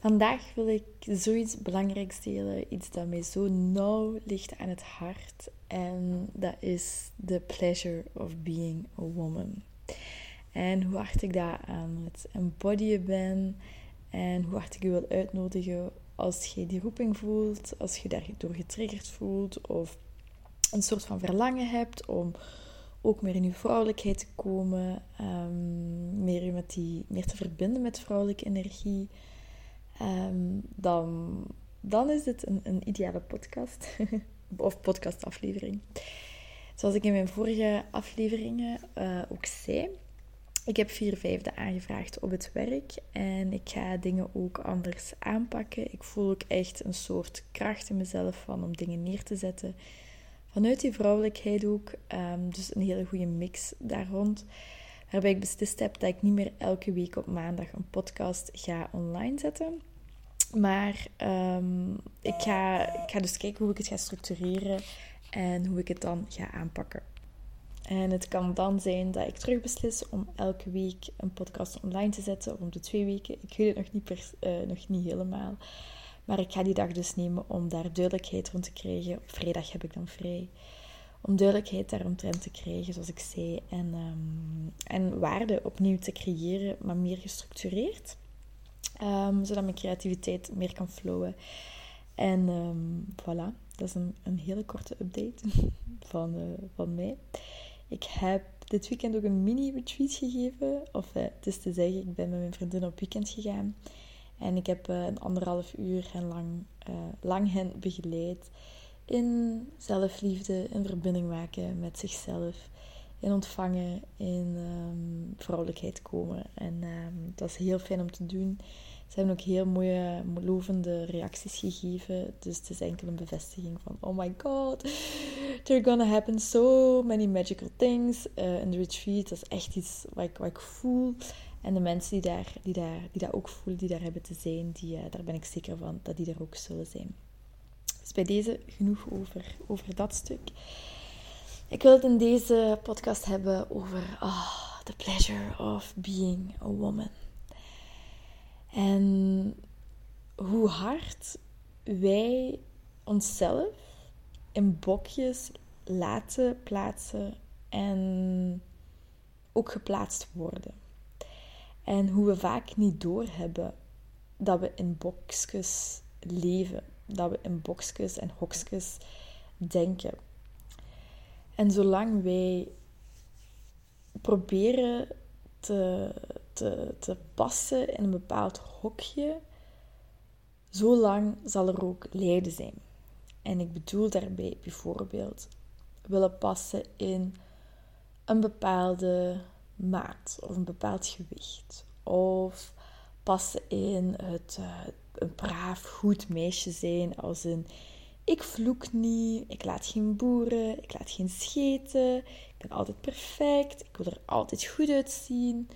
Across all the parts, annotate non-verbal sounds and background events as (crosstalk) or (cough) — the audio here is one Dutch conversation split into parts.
Vandaag wil ik zoiets belangrijks delen, iets dat mij zo nauw ligt aan het hart. En dat is the pleasure of being a woman. En hoe hard ik daar aan het embodyen ben. En hoe hard ik je wil uitnodigen als je die roeping voelt, als je daardoor getriggerd voelt of een soort van verlangen hebt om ook meer in je vrouwelijkheid te komen, um, meer, met die, meer te verbinden met vrouwelijke energie. Ehm, dan, dan is dit een, een ideale podcast. (laughs) of podcastaflevering. Zoals ik in mijn vorige afleveringen uh, ook zei. Ik heb vier vijfde aangevraagd op het werk. En ik ga dingen ook anders aanpakken. Ik voel ook echt een soort kracht in mezelf van om dingen neer te zetten. Vanuit die vrouwelijkheid ook. Um, dus een hele goede mix daar rond. Waarbij ik beslist heb dat ik niet meer elke week op maandag een podcast ga online zetten. Maar um, ik, ga, ik ga dus kijken hoe ik het ga structureren en hoe ik het dan ga aanpakken. En het kan dan zijn dat ik terug beslis om elke week een podcast online te zetten, of om de twee weken. Ik weet het nog niet, per, uh, nog niet helemaal. Maar ik ga die dag dus nemen om daar duidelijkheid rond te krijgen. Op vrijdag heb ik dan vrij. Om duidelijkheid daaromtrent te krijgen, zoals ik zei. En, um, en waarde opnieuw te creëren, maar meer gestructureerd. Um, zodat mijn creativiteit meer kan flowen. En um, voilà, dat is een, een hele korte update (laughs) van, uh, van mij. Ik heb dit weekend ook een mini-retreat gegeven. Of uh, het is te zeggen, ik ben met mijn vriendin op weekend gegaan. En ik heb uh, een anderhalf uur lang, lang hen begeleid in zelfliefde, in verbinding maken met zichzelf, in ontvangen, in um, vrouwelijkheid komen. En um, dat is heel fijn om te doen. Ze hebben ook heel mooie, lovende reacties gegeven. Dus het is enkel een bevestiging van: oh my god, there gonna happen so many magical things uh, in the retreat. Dat is echt iets wat ik, wat ik voel. En de mensen die daar, die, daar, die dat ook voelen, die daar hebben te zijn, die, uh, daar ben ik zeker van dat die er ook zullen zijn. Dus bij deze genoeg over, over dat stuk. Ik wil het in deze podcast hebben over oh, the pleasure of being a woman. En hoe hard wij onszelf in bokjes laten plaatsen en ook geplaatst worden. En hoe we vaak niet doorhebben dat we in boxjes leven, dat we in boxjes en hokjes denken. En zolang wij proberen te, te, te passen in een bepaald hokje, zolang zal er ook lijden zijn. En ik bedoel daarbij bijvoorbeeld willen passen in een bepaalde maat of een bepaald gewicht. Of passen in het uh, een braaf, goed meisje zijn als een ik vloek niet, ik laat geen boeren, ik laat geen scheten, ik ben altijd perfect, ik wil er altijd goed uitzien.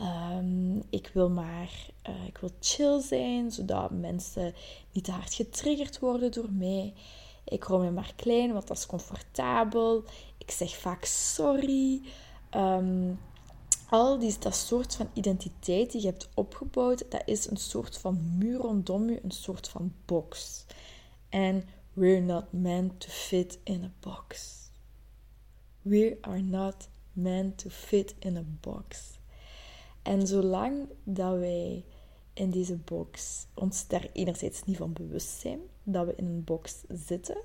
Um, ik wil maar uh, ik wil chill zijn, zodat mensen niet te hard getriggerd worden door mij. Ik hou me maar klein, want dat is comfortabel. Ik zeg vaak sorry. Um, al die, dat soort van identiteit die je hebt opgebouwd, dat is een soort van muur rondom je, een soort van box. En we're not meant to fit in a box. We are not meant to fit in a box. En zolang dat wij in deze box ons daar enerzijds niet van bewust zijn, dat we in een box zitten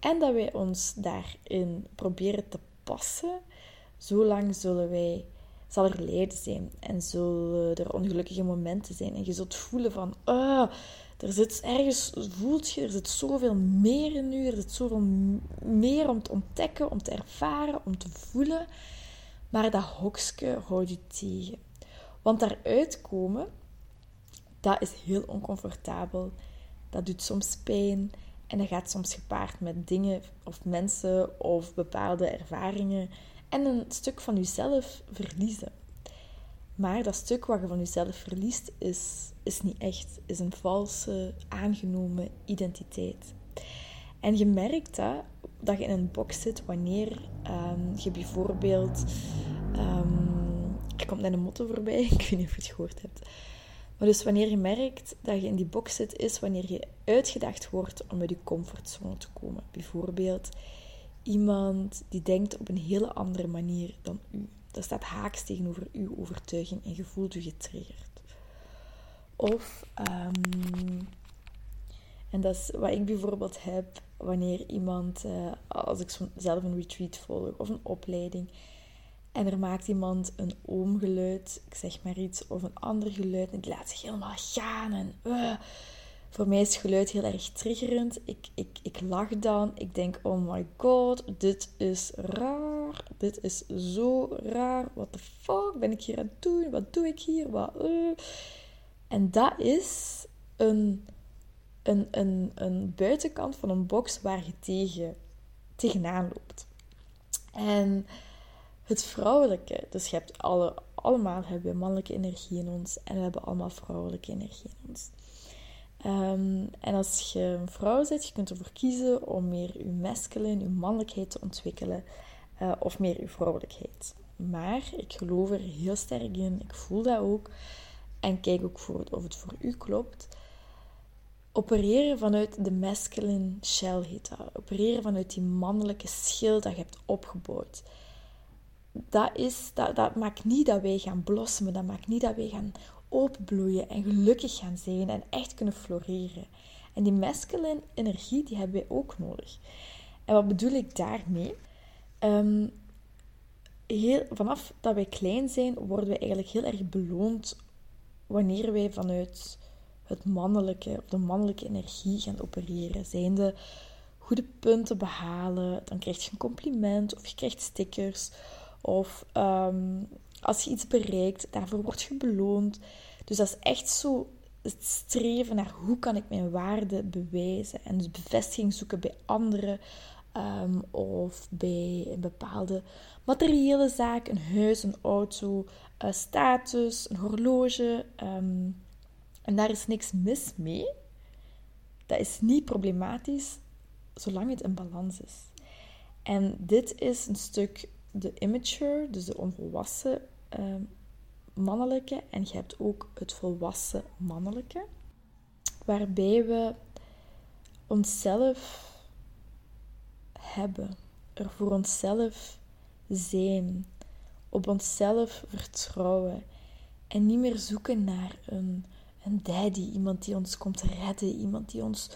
en dat wij ons daarin proberen te passen, zolang zullen wij, zal er lijden zijn en zullen er ongelukkige momenten zijn. En je zult voelen van, ah, er zit ergens, voelt je, er zit zoveel meer in nu, er zit zoveel meer om te ontdekken, om te ervaren, om te voelen. Maar dat hokje houdt je tegen. Want daaruit komen, dat is heel oncomfortabel. Dat doet soms pijn. En dat gaat soms gepaard met dingen of mensen of bepaalde ervaringen en een stuk van jezelf verliezen. Maar dat stuk wat je van jezelf verliest, is, is niet echt. Is een valse, aangenomen identiteit. En je merkt dat, dat je in een box zit wanneer ehm, je bijvoorbeeld... Um, er komt net een motto voorbij, (laughs) ik weet niet of je het gehoord hebt. Maar dus wanneer je merkt dat je in die box zit, is wanneer je uitgedacht wordt om uit je comfortzone te komen. Bijvoorbeeld iemand die denkt op een hele andere manier dan u. Dat staat haaks tegenover uw overtuiging en je voelt je getriggerd. Of, um, en dat is wat ik bijvoorbeeld heb wanneer iemand, uh, als ik zelf een retreat volg of een opleiding, en er maakt iemand een oomgeluid, ik zeg maar iets, of een ander geluid, en die laat zich helemaal gaan. En, uh, voor mij is geluid heel erg triggerend. Ik, ik, ik lach dan. Ik denk, oh my god, dit is raar. Dit is zo raar. What the fuck ben ik hier aan het doen? Wat doe ik hier? Wat, uh. En dat is een, een, een, een buitenkant van een box waar je tegen, tegenaan loopt. En het vrouwelijke, dus je hebt alle, allemaal hebben we mannelijke energie in ons en we hebben allemaal vrouwelijke energie in ons. Um, en als je een vrouw bent, je kunt ervoor kiezen om meer je masculine, je mannelijkheid te ontwikkelen uh, of meer je vrouwelijkheid. Maar ik geloof er heel sterk in, ik voel dat ook en kijk ook voor of het voor u klopt. Opereren vanuit de masculine shell heet dat. Opereren vanuit die mannelijke schild dat je hebt opgebouwd. Dat, is, dat, dat maakt niet dat wij gaan blossomen, dat maakt niet dat wij gaan openbloeien en gelukkig gaan zijn en echt kunnen floreren. En die masculine energie, die hebben wij ook nodig. En wat bedoel ik daarmee? Um, heel, vanaf dat wij klein zijn, worden wij eigenlijk heel erg beloond wanneer wij vanuit het mannelijke, of de mannelijke energie gaan opereren. Zijn de goede punten behalen, dan krijg je een compliment of je krijgt stickers. Of um, als je iets bereikt, daarvoor word je beloond. Dus dat is echt zo het streven naar hoe kan ik mijn waarde bewijzen. En dus bevestiging zoeken bij anderen. Um, of bij een bepaalde materiële zaak, een huis, een auto, een status, een horloge. Um, en daar is niks mis mee. Dat is niet problematisch, zolang het in balans is. En dit is een stuk de immature, dus de onvolwassen uh, mannelijke. En je hebt ook het volwassen mannelijke. Waarbij we onszelf hebben, er voor onszelf zijn, op onszelf vertrouwen en niet meer zoeken naar een, een daddy, iemand die ons komt redden, iemand die ons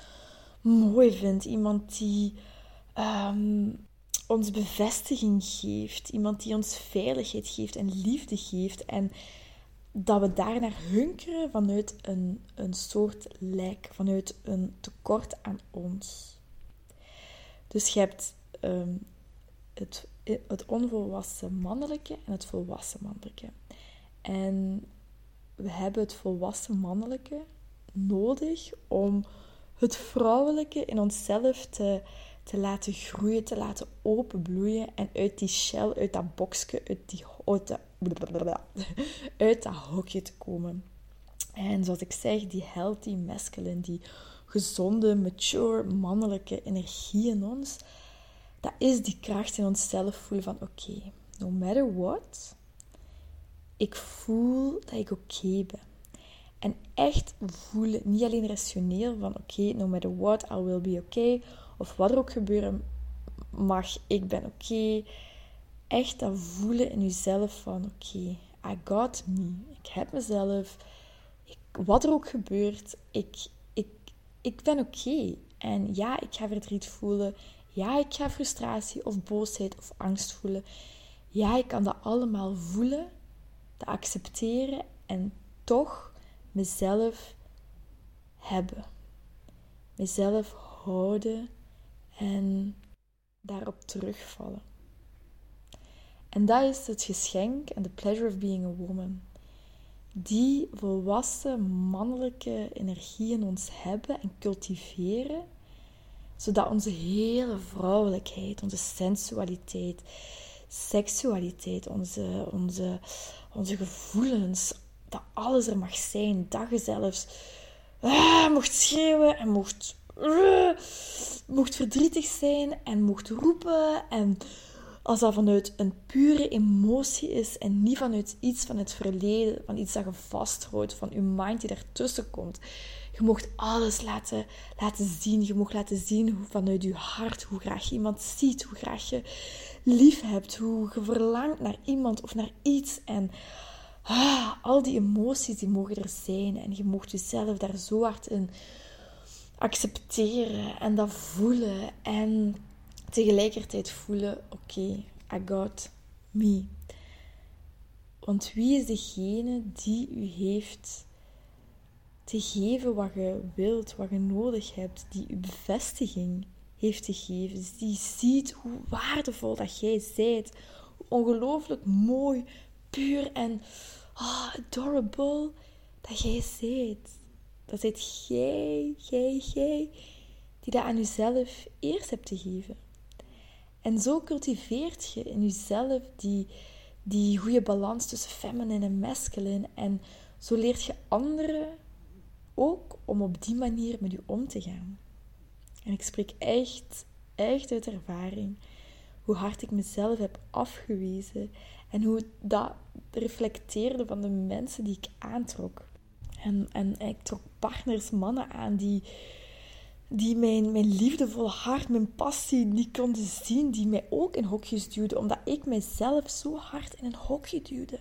mooi vindt, iemand die um, ons bevestiging geeft, iemand die ons veiligheid geeft en liefde geeft. En dat we daar naar hunkeren vanuit een, een soort lijk, vanuit een tekort aan ons. Dus je hebt um, het, het onvolwassen mannelijke en het volwassen mannelijke. En we hebben het volwassen mannelijke nodig om het vrouwelijke in onszelf te, te laten groeien, te laten openbloeien en uit die shell, uit dat boxje, uit, die, dat, (laughs) uit dat hokje te komen. En zoals ik zeg, die healthy masculine, die gezonde, mature, mannelijke energie in ons, dat is die kracht in onszelf voelen van oké, no matter what, ik voel dat ik oké ben. En echt voelen, niet alleen rationeel van oké, no matter what, I will be okay. Of wat er ook gebeuren mag, ik ben oké. Echt dat voelen in jezelf van oké, I got me. Ik heb mezelf. Ik, wat er ook gebeurt, ik, ik, ik ben oké. En ja, ik ga verdriet voelen. Ja, ik ga frustratie of boosheid of angst voelen. Ja, ik kan dat allemaal voelen, dat accepteren en toch mezelf hebben. Mezelf houden en daarop terugvallen. En dat is het geschenk en de pleasure of being a woman. Die volwassen mannelijke energie in ons hebben en cultiveren Zodat onze hele vrouwelijkheid, onze sensualiteit, seksualiteit, onze, onze, onze gevoelens, dat alles er mag zijn. Dat je zelfs ah, mocht schreeuwen en mocht, uh, mocht verdrietig zijn en mocht roepen. En als dat vanuit een pure emotie is en niet vanuit iets van het verleden, van iets dat je vasthoudt, van je mind die ertussen komt. Je mocht alles laten, laten zien. Je mocht laten zien hoe, vanuit je hart hoe graag je iemand ziet, hoe graag je lief hebt, hoe je verlangt naar iemand of naar iets. En ah, al die emoties die mogen er zijn. En je mocht jezelf daar zo hard in accepteren en dat voelen. En tegelijkertijd voelen: oké, I got me. Want wie is degene die u heeft te geven wat je wilt, wat je nodig hebt, die u bevestiging heeft te geven, dus die ziet hoe waardevol dat jij zijt, hoe ongelooflijk mooi, puur en oh, adorable dat jij zijt. Dat zijt jij, jij, jij, die dat aan jezelf eerst hebt te geven. En zo cultiveert je in jezelf die, die goede balans tussen feminine en masculine. En zo leert je anderen ook om op die manier met je om te gaan. En ik spreek echt, echt uit ervaring hoe hard ik mezelf heb afgewezen en hoe dat reflecteerde van de mensen die ik aantrok. En, en ik trok partners, mannen aan die, die mijn, mijn liefdevolle hart, mijn passie niet konden zien, die mij ook in hokjes duwden, omdat ik mijzelf zo hard in een hokje duwde.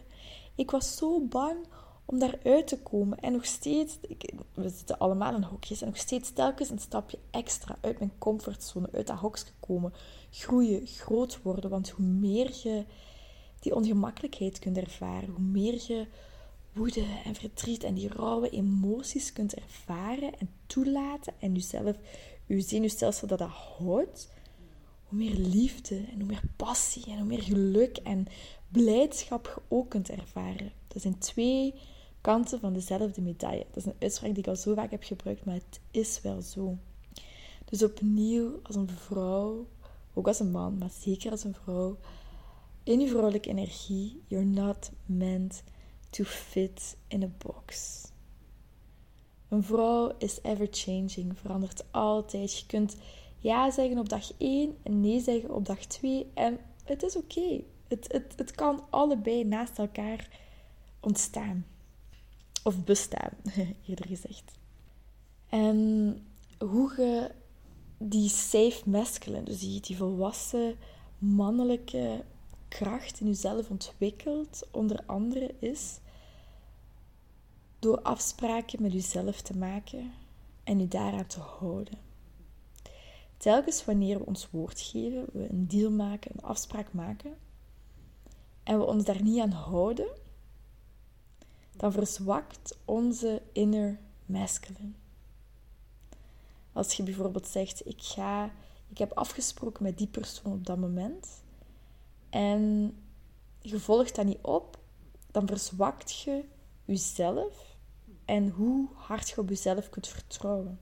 Ik was zo bang om daaruit te komen. En nog steeds, ik, we zitten allemaal in hokjes, en nog steeds telkens een stapje extra uit mijn comfortzone, uit dat hokje komen, groeien, groot worden. Want hoe meer je die ongemakkelijkheid kunt ervaren, hoe meer je woede en verdriet en die rauwe emoties kunt ervaren en toelaten en jezelf, je zenuwstelsel dat dat houdt, hoe meer liefde en hoe meer passie en hoe meer geluk en blijdschap je ook kunt ervaren. Dat zijn twee kanten van dezelfde medaille. Dat is een uitspraak die ik al zo vaak heb gebruikt, maar het is wel zo. Dus opnieuw, als een vrouw, ook als een man, maar zeker als een vrouw, in je vrouwelijke energie, you're not meant to fit in a box. Een vrouw is ever changing, verandert altijd. Je kunt ja zeggen op dag 1 en nee zeggen op dag 2 en het is oké. Het, het, het kan allebei naast elkaar ontstaan. Of bestaan, (laughs) eerder gezegd. En hoe je die safe masculine, dus die, die volwassen mannelijke kracht in jezelf ontwikkelt, onder andere is door afspraken met jezelf te maken en je daaraan te houden. Telkens wanneer we ons woord geven, we een deal maken, een afspraak maken, en we ons daar niet aan houden, dan verzwakt onze inner masculine. Als je bijvoorbeeld zegt, ik, ga, ik heb afgesproken met die persoon op dat moment en je volgt dat niet op, dan verzwakt je jezelf en hoe hard je op jezelf kunt vertrouwen.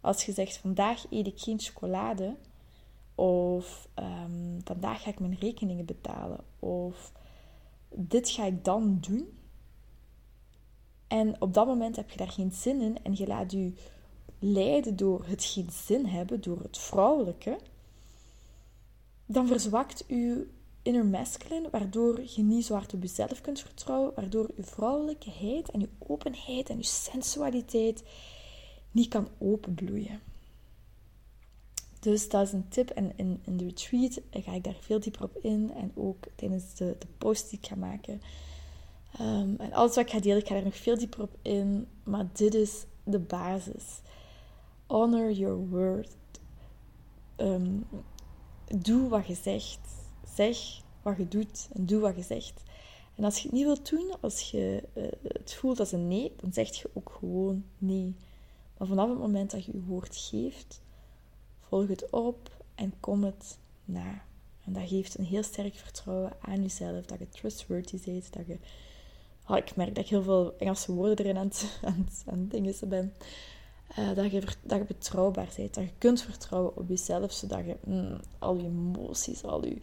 Als je zegt, vandaag eet ik geen chocolade, of ehm, vandaag ga ik mijn rekeningen betalen, of dit ga ik dan doen, en op dat moment heb je daar geen zin in en je laat je leiden door het geen zin hebben, door het vrouwelijke, dan verzwakt je inner masculine, waardoor je niet zo hard op jezelf kunt vertrouwen, waardoor je vrouwelijkheid en je openheid en je sensualiteit niet kan openbloeien. Dus dat is een tip. En in, in de retreat ga ik daar veel dieper op in. En ook tijdens de, de post die ik ga maken, Um, en alles wat ik ga delen, ik ga er nog veel dieper op in. Maar dit is de basis. Honor your word. Um, doe wat je zegt. Zeg wat je doet en doe wat je zegt. En als je het niet wilt doen, als je uh, het voelt als een nee, dan zeg je ook gewoon nee. Maar vanaf het moment dat je je woord geeft, volg het op en kom het na. En dat geeft een heel sterk vertrouwen aan jezelf, dat je trustworthy bent, dat je Oh, ik merk dat ik heel veel Engelse woorden erin aan het, aan, aan dingen ben. Uh, dat, je, dat je betrouwbaar bent. Dat je kunt vertrouwen op jezelf. Zodat je mm, al je emoties, al je,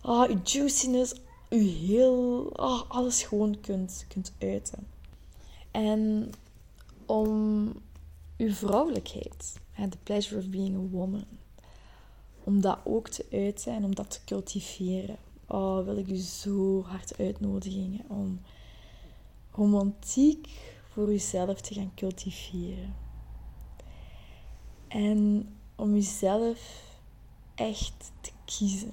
ah, juiciness, je heel, ah, alles gewoon kunt, kunt uiten. En om je vrouwelijkheid, the pleasure of being a woman, om dat ook te uiten en om dat te cultiveren. Oh, wil ik u zo hard uitnodigen om romantiek voor uzelf te gaan cultiveren. En om uzelf echt te kiezen.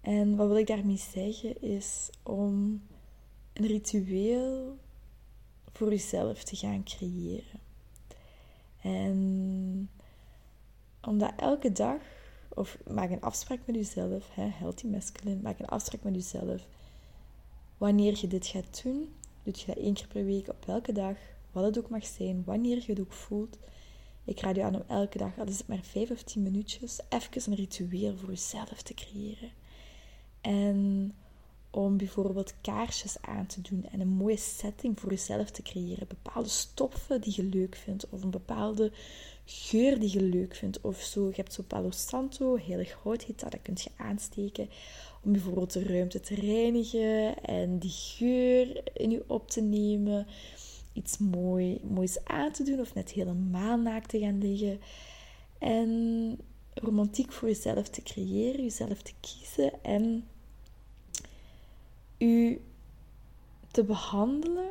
En wat wil ik daarmee zeggen is om een ritueel voor uzelf te gaan creëren. En om dat elke dag, of maak een afspraak met uzelf, hè, healthy masculine, maak een afspraak met uzelf. Wanneer je dit gaat doen, doe je dat één keer per week, op welke dag, wat het ook mag zijn, wanneer je het ook voelt. Ik raad je aan om elke dag, al is het maar vijf of tien minuutjes, even een ritueel voor jezelf te creëren. En om bijvoorbeeld kaarsjes aan te doen en een mooie setting voor jezelf te creëren. Bepaalde stoffen die je leuk vindt, of een bepaalde geur die je leuk vindt. Of zo, je hebt zo Palo Santo, heilig houthitta, dat kun je aansteken. Om bijvoorbeeld de ruimte te reinigen en die geur in je op te nemen. Iets mooi, moois aan te doen of net helemaal naakt te gaan liggen. En romantiek voor jezelf te creëren, jezelf te kiezen en u te behandelen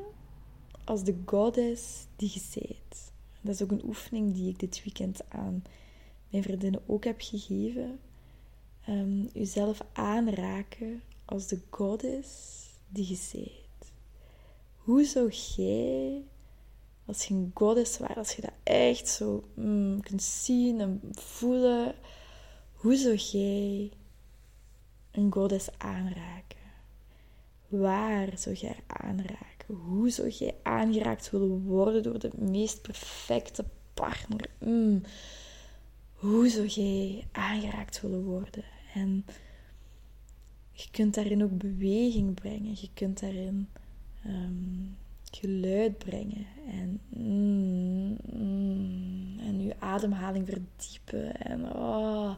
als de goddess die je bent. Dat is ook een oefening die ik dit weekend aan mijn vriendinnen ook heb gegeven. Um, uzelf aanraken als de goddess die je bent. Hoe zou jij, als je een goddess was, als je dat echt zo mm, kunt zien en voelen, hoe zou jij een goddess aanraken? Waar zou jij aanraken? Hoe zou jij aangeraakt willen worden door de meest perfecte partner? Mm. Hoe zou jij aangeraakt willen worden? En je kunt daarin ook beweging brengen. Je kunt daarin ehm, geluid brengen. En, mm, en je ademhaling verdiepen. En oh,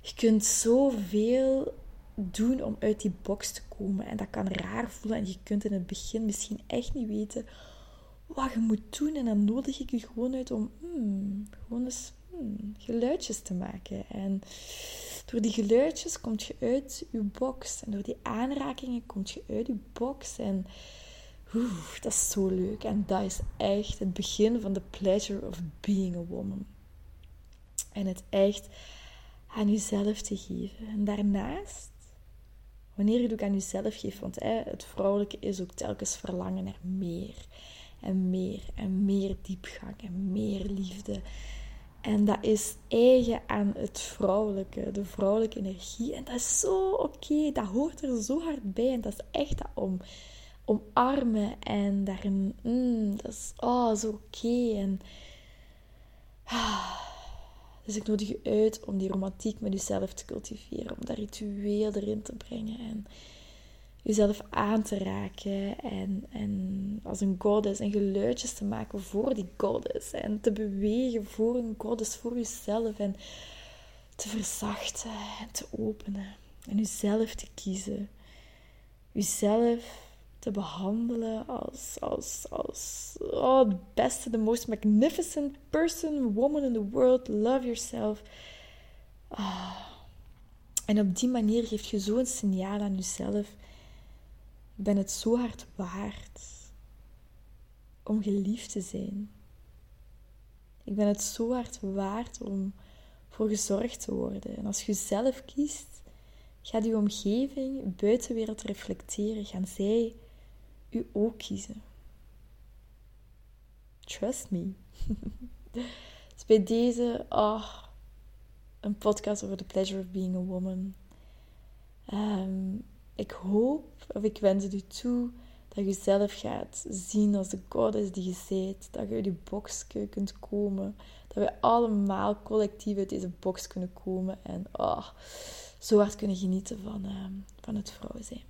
je kunt zoveel doen om uit die box te komen. En dat kan raar voelen en je kunt in het begin misschien echt niet weten wat je moet doen. En dan nodig ik je gewoon uit om hmm, gewoon eens hmm, geluidjes te maken. En door die geluidjes kom je uit je box. En door die aanrakingen kom je uit je box. En oeh, dat is zo leuk. En dat is echt het begin van de pleasure of being a woman. En het echt aan jezelf te geven. En daarnaast Wanneer je het ook aan jezelf geeft, want hè, het vrouwelijke is ook telkens verlangen naar meer en meer en meer diepgang en meer liefde. En dat is eigen aan het vrouwelijke, de vrouwelijke energie. En dat is zo oké, dat hoort er zo hard bij. En dat is echt dat om, omarmen en daarin, mm, dat is oh, zo oké. En ah, dus ik nodig je uit om die romantiek met jezelf te cultiveren, om dat ritueel erin te brengen en jezelf aan te raken en, en als een goddess en geluidjes te maken voor die goddess en te bewegen voor een goddess, voor jezelf en te verzachten en te openen en jezelf te kiezen. Jezelf te behandelen als, als, als oh, the beste, the most magnificent person, woman in the world. Love yourself. Oh. En op die manier geef je zo'n signaal aan jezelf. Ik ben het zo hard waard om geliefd te zijn. Ik ben het zo hard waard om voor gezorgd te worden. En als je zelf kiest, gaat je omgeving, buitenwereld reflecteren. Gaan zij u ook kiezen. Trust me. (laughs) dus bij deze, oh, een podcast over the pleasure of being a woman. Ehm, ik hoop, of ik wens het u toe, dat je zelf gaat zien als de goddess die je bent. Dat je uit die box kunt komen. Dat we allemaal collectief uit deze box kunnen komen. En oh, zo hard kunnen genieten van, ehm, van het vrouw zijn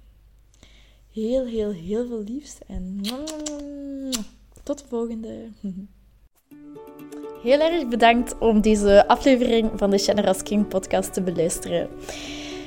heel, heel, heel veel liefs. En Tot de volgende. Heel erg bedankt om deze aflevering van de Generous King podcast te beluisteren.